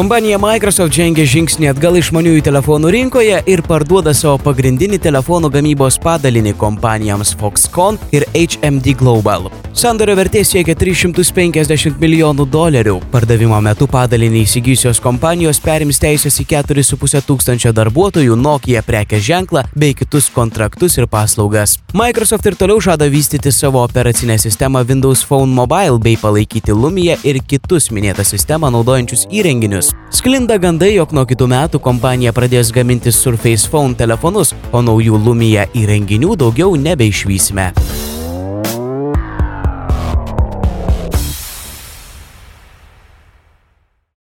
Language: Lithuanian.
Kompanija Microsoft žengia žingsnį atgal išmaniųjų telefonų rinkoje ir parduoda savo pagrindinį telefonų gamybos padalinį kompanijoms Foxconn ir HMD Global. Sandorio vertė siekia 350 milijonų dolerių. Pardavimo metu padalinį įsigyjusios kompanijos perims teisės į 4,5 tūkstančio darbuotojų, Nokia prekės ženklą bei kitus kontraktus ir paslaugas. Microsoft ir toliau žada vystyti savo operacinę sistemą Windows Phone Mobile bei palaikyti Lumia ir kitus minėtą sistemą naudojančius įrenginius. Sklinda gandai, jog nuo kitų metų kompanija pradės gaminti Surface Phone telefonus, o naujų Lumia įrenginių daugiau nebeišvysime.